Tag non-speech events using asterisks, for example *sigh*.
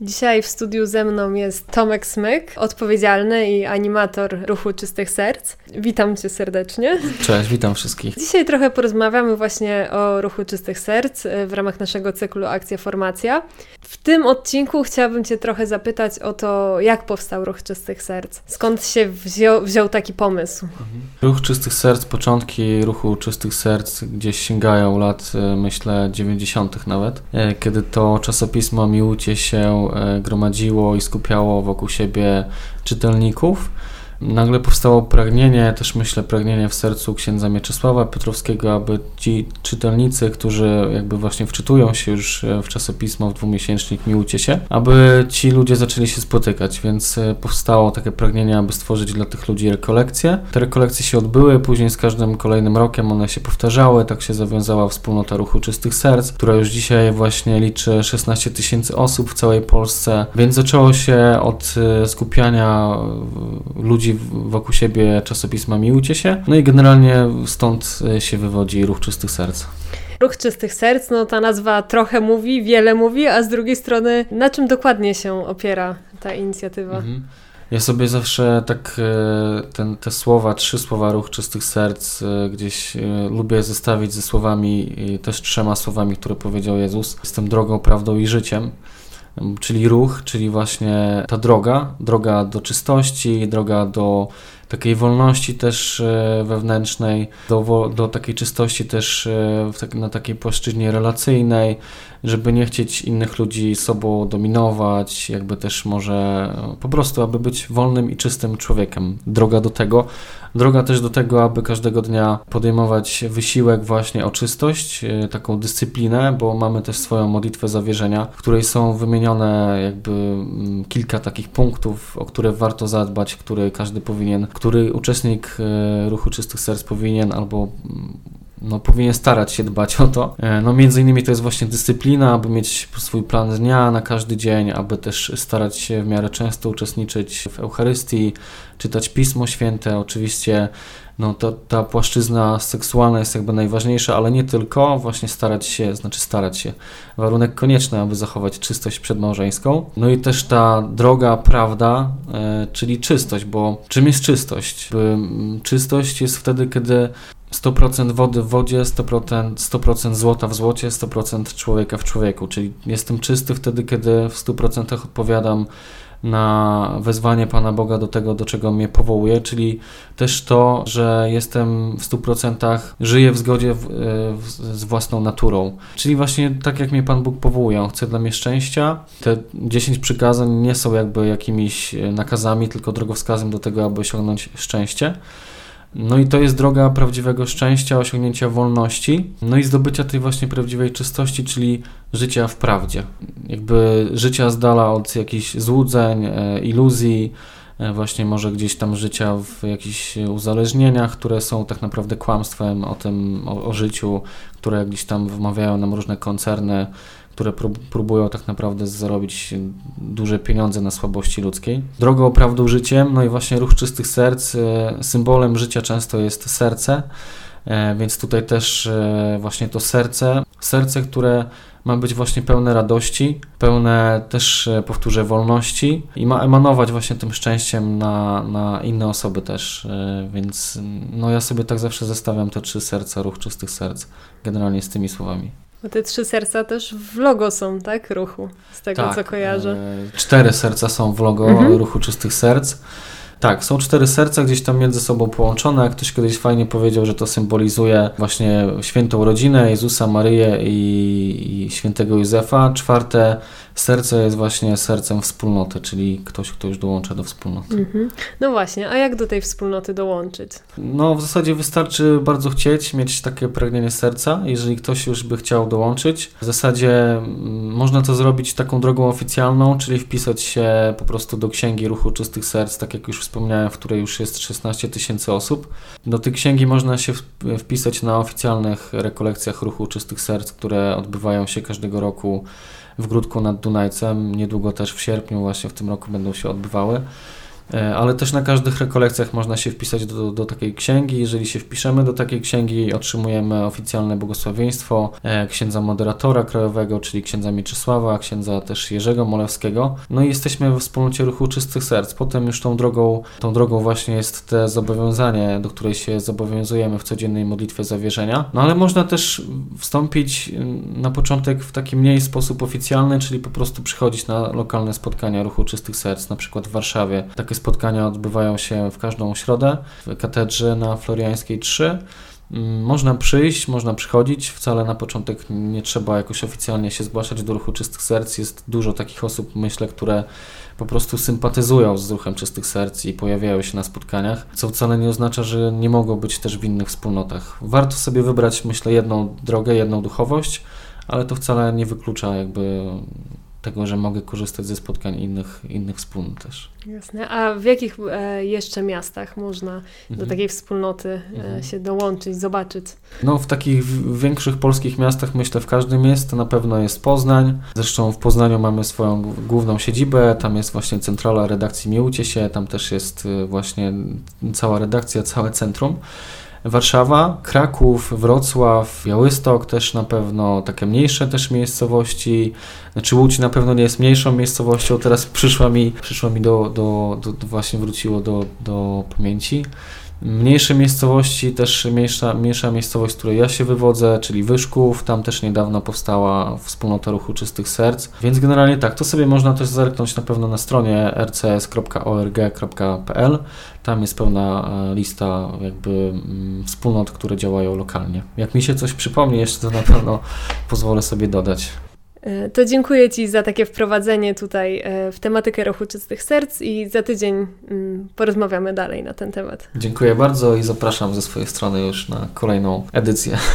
Dzisiaj w studiu ze mną jest Tomek Smyk, odpowiedzialny i animator Ruchu Czystych Serc. Witam Cię serdecznie. Cześć, witam wszystkich. Dzisiaj trochę porozmawiamy właśnie o Ruchu Czystych Serc e, w ramach naszego cyklu Akcja Formacja. W tym odcinku chciałabym Cię trochę zapytać o to, jak powstał Ruch Czystych Serc. Skąd się wziął, wziął taki pomysł? Mhm. Ruch Czystych Serc, początki Ruchu Czystych Serc gdzieś sięgają lat, e, myślę, 90. nawet, e, kiedy to czasopismo Miłucie się gromadziło i skupiało wokół siebie czytelników nagle powstało pragnienie, też myślę, pragnienie w sercu księdza Mieczysława Piotrowskiego, aby ci czytelnicy, którzy jakby właśnie wczytują się już e, w czasopismo, w dwumiesięcznik Miłujcie się, aby ci ludzie zaczęli się spotykać, więc e, powstało takie pragnienie, aby stworzyć dla tych ludzi rekolekcje. Te rekolekcje się odbyły, później z każdym kolejnym rokiem one się powtarzały, tak się zawiązała wspólnota Ruchu Czystych Serc, która już dzisiaj właśnie liczy 16 tysięcy osób w całej Polsce, więc zaczęło się od e, skupiania ludzi ludzi wokół siebie czasopisma Miłujcie się. No i generalnie stąd e, się wywodzi Ruch Czystych Serc. Ruch Czystych Serc, no ta nazwa trochę mówi, wiele mówi, a z drugiej strony na czym dokładnie się opiera ta inicjatywa? Mhm. Ja sobie zawsze tak e, ten, te słowa, trzy słowa ruch czystych serc e, gdzieś lubię zestawić ze słowami, też trzema słowami, które powiedział Jezus. Jestem drogą, prawdą i życiem czyli ruch, czyli właśnie ta droga, droga do czystości, droga do takiej wolności też e, wewnętrznej, do, do takiej czystości też e, tak, na takiej płaszczyźnie relacyjnej, żeby nie chcieć innych ludzi sobą dominować, jakby też może po prostu, aby być wolnym i czystym człowiekiem. Droga do tego. Droga też do tego, aby każdego dnia podejmować wysiłek właśnie o czystość, e, taką dyscyplinę, bo mamy też swoją modlitwę zawierzenia, w której są wymienione jakby mm, kilka takich punktów, o które warto zadbać, które każdy powinien, który uczestnik e, ruchu czystych serc powinien albo mm, no, powinien starać się dbać o to. E, no, między innymi to jest właśnie dyscyplina, aby mieć swój plan dnia na każdy dzień, aby też starać się w miarę często uczestniczyć w Eucharystii, czytać Pismo Święte. Oczywiście no, to, ta płaszczyzna seksualna jest jakby najważniejsza, ale nie tylko, właśnie starać się, znaczy starać się, warunek konieczny, aby zachować czystość przedmałżeńską. No i też ta droga prawda, e, czyli czystość, bo czym jest czystość? Czystość jest wtedy, kiedy 100% wody w wodzie, 100%, 100% złota w złocie, 100% człowieka w człowieku. Czyli jestem czysty wtedy, kiedy w 100% odpowiadam na wezwanie Pana Boga do tego, do czego mnie powołuje, czyli też to, że jestem w 100% żyję w zgodzie w, w, z własną naturą. Czyli właśnie tak, jak mnie Pan Bóg powołuje. On chce dla mnie szczęścia. Te 10 przykazań nie są jakby jakimiś nakazami, tylko drogowskazem do tego, aby osiągnąć szczęście. No i to jest droga prawdziwego szczęścia, osiągnięcia wolności, no i zdobycia tej właśnie prawdziwej czystości, czyli życia w prawdzie. Jakby życia z dala od jakichś złudzeń, e, iluzji, e, właśnie może gdzieś tam życia w jakichś uzależnieniach, które są tak naprawdę kłamstwem o tym, o, o życiu, które gdzieś tam wmawiają nam różne koncerny, które próbują tak naprawdę zarobić duże pieniądze na słabości ludzkiej. Drogą, prawdą, życiem, no i właśnie ruch czystych serc, e, symbolem życia często jest serce, e, więc tutaj też e, właśnie to serce, serce, które ma być właśnie pełne radości, pełne też, powtórzę, wolności i ma emanować właśnie tym szczęściem na, na inne osoby też, więc no ja sobie tak zawsze zestawiam te trzy serca, ruch czystych serc, generalnie z tymi słowami. Bo te trzy serca też w logo są, tak? Ruchu, z tego tak, co kojarzę. E, cztery serca są w logo mhm. Ruchu Czystych Serc. Tak, są cztery serca gdzieś tam między sobą połączone. Jak ktoś kiedyś fajnie powiedział, że to symbolizuje właśnie świętą rodzinę Jezusa, Maryję i, i świętego Józefa. Czwarte serce jest właśnie sercem wspólnoty, czyli ktoś, kto już dołącza do wspólnoty. Mhm. No właśnie, a jak do tej wspólnoty dołączyć? No w zasadzie wystarczy bardzo chcieć, mieć takie pragnienie serca, jeżeli ktoś już by chciał dołączyć. W zasadzie mm, można to zrobić taką drogą oficjalną, czyli wpisać się po prostu do Księgi Ruchu Czystych Serc, tak jak już wspomniałem, w której już jest 16 tysięcy osób. Do tej księgi można się wpisać na oficjalnych rekolekcjach Ruchu Czystych Serc, które odbywają się każdego roku w Grudku nad Dunajcem. Niedługo też w sierpniu właśnie w tym roku będą się odbywały. E, ale też na każdych rekolekcjach można się wpisać do, do takiej księgi. Jeżeli się wpiszemy do takiej księgi, otrzymujemy oficjalne błogosławieństwo e, księdza moderatora krajowego, czyli księdza Mieczysława, księdza też Jerzego Molewskiego. No i jesteśmy we wspólnocie ruchu Czystych Serc. Potem już tą drogą, tą drogą właśnie jest te zobowiązanie, do której się zobowiązujemy w codziennej modlitwie zawierzenia. No ale można też wstąpić na początek w taki mniej sposób oficjalny, czyli po prostu przychodzić na lokalne spotkania ruchu Czystych Serc, na przykład w Warszawie. Takie spotkania odbywają się w każdą środę w katedrze na Floriańskiej 3. Mm, można przyjść, można przychodzić, wcale na początek nie trzeba jakoś oficjalnie się zgłaszać do ruchu Czystych Serc. Jest dużo takich osób, myślę, które po prostu sympatyzują z ruchem Czystych Serc i pojawiają się na spotkaniach, co wcale nie oznacza, że nie mogą być też w innych wspólnotach. Warto sobie wybrać, myślę, jedną drogę, jedną duchowość, ale to wcale nie wyklucza jakby tego, że mogę korzystać ze spotkań innych, innych wspólnot też. Jasne. A w jakich e, jeszcze miastach można mhm. do takiej wspólnoty e, mhm. się dołączyć, zobaczyć? No w takich większych polskich miastach myślę w każdym jest, na pewno jest Poznań. Zresztą w Poznaniu mamy swoją główną siedzibę, tam jest właśnie centrala redakcji Miłcie się, tam też jest e, właśnie cała redakcja, całe centrum. Warszawa, Kraków, Wrocław, Białystok też na pewno, takie mniejsze też miejscowości. Znaczy Łódź na pewno nie jest mniejszą miejscowością, teraz przyszła mi, przyszła mi do, do, do, do właśnie wróciło do, do pamięci. Mniejsze miejscowości, też mniejsza, mniejsza miejscowość, z której ja się wywodzę, czyli Wyszków, tam też niedawno powstała wspólnota ruchu Czystych Serc, więc generalnie tak, to sobie można też zerknąć na pewno na stronie rcs.org.pl, tam jest pełna e, lista jakby mm, wspólnot, które działają lokalnie. Jak mi się coś przypomni jeszcze, to na pewno pozwolę sobie dodać. E, to dziękuję Ci za takie wprowadzenie tutaj e, w tematykę ruchu czystych serc i za tydzień mm, porozmawiamy dalej na ten temat. Dziękuję bardzo i zapraszam ze swojej strony już na kolejną edycję. *laughs*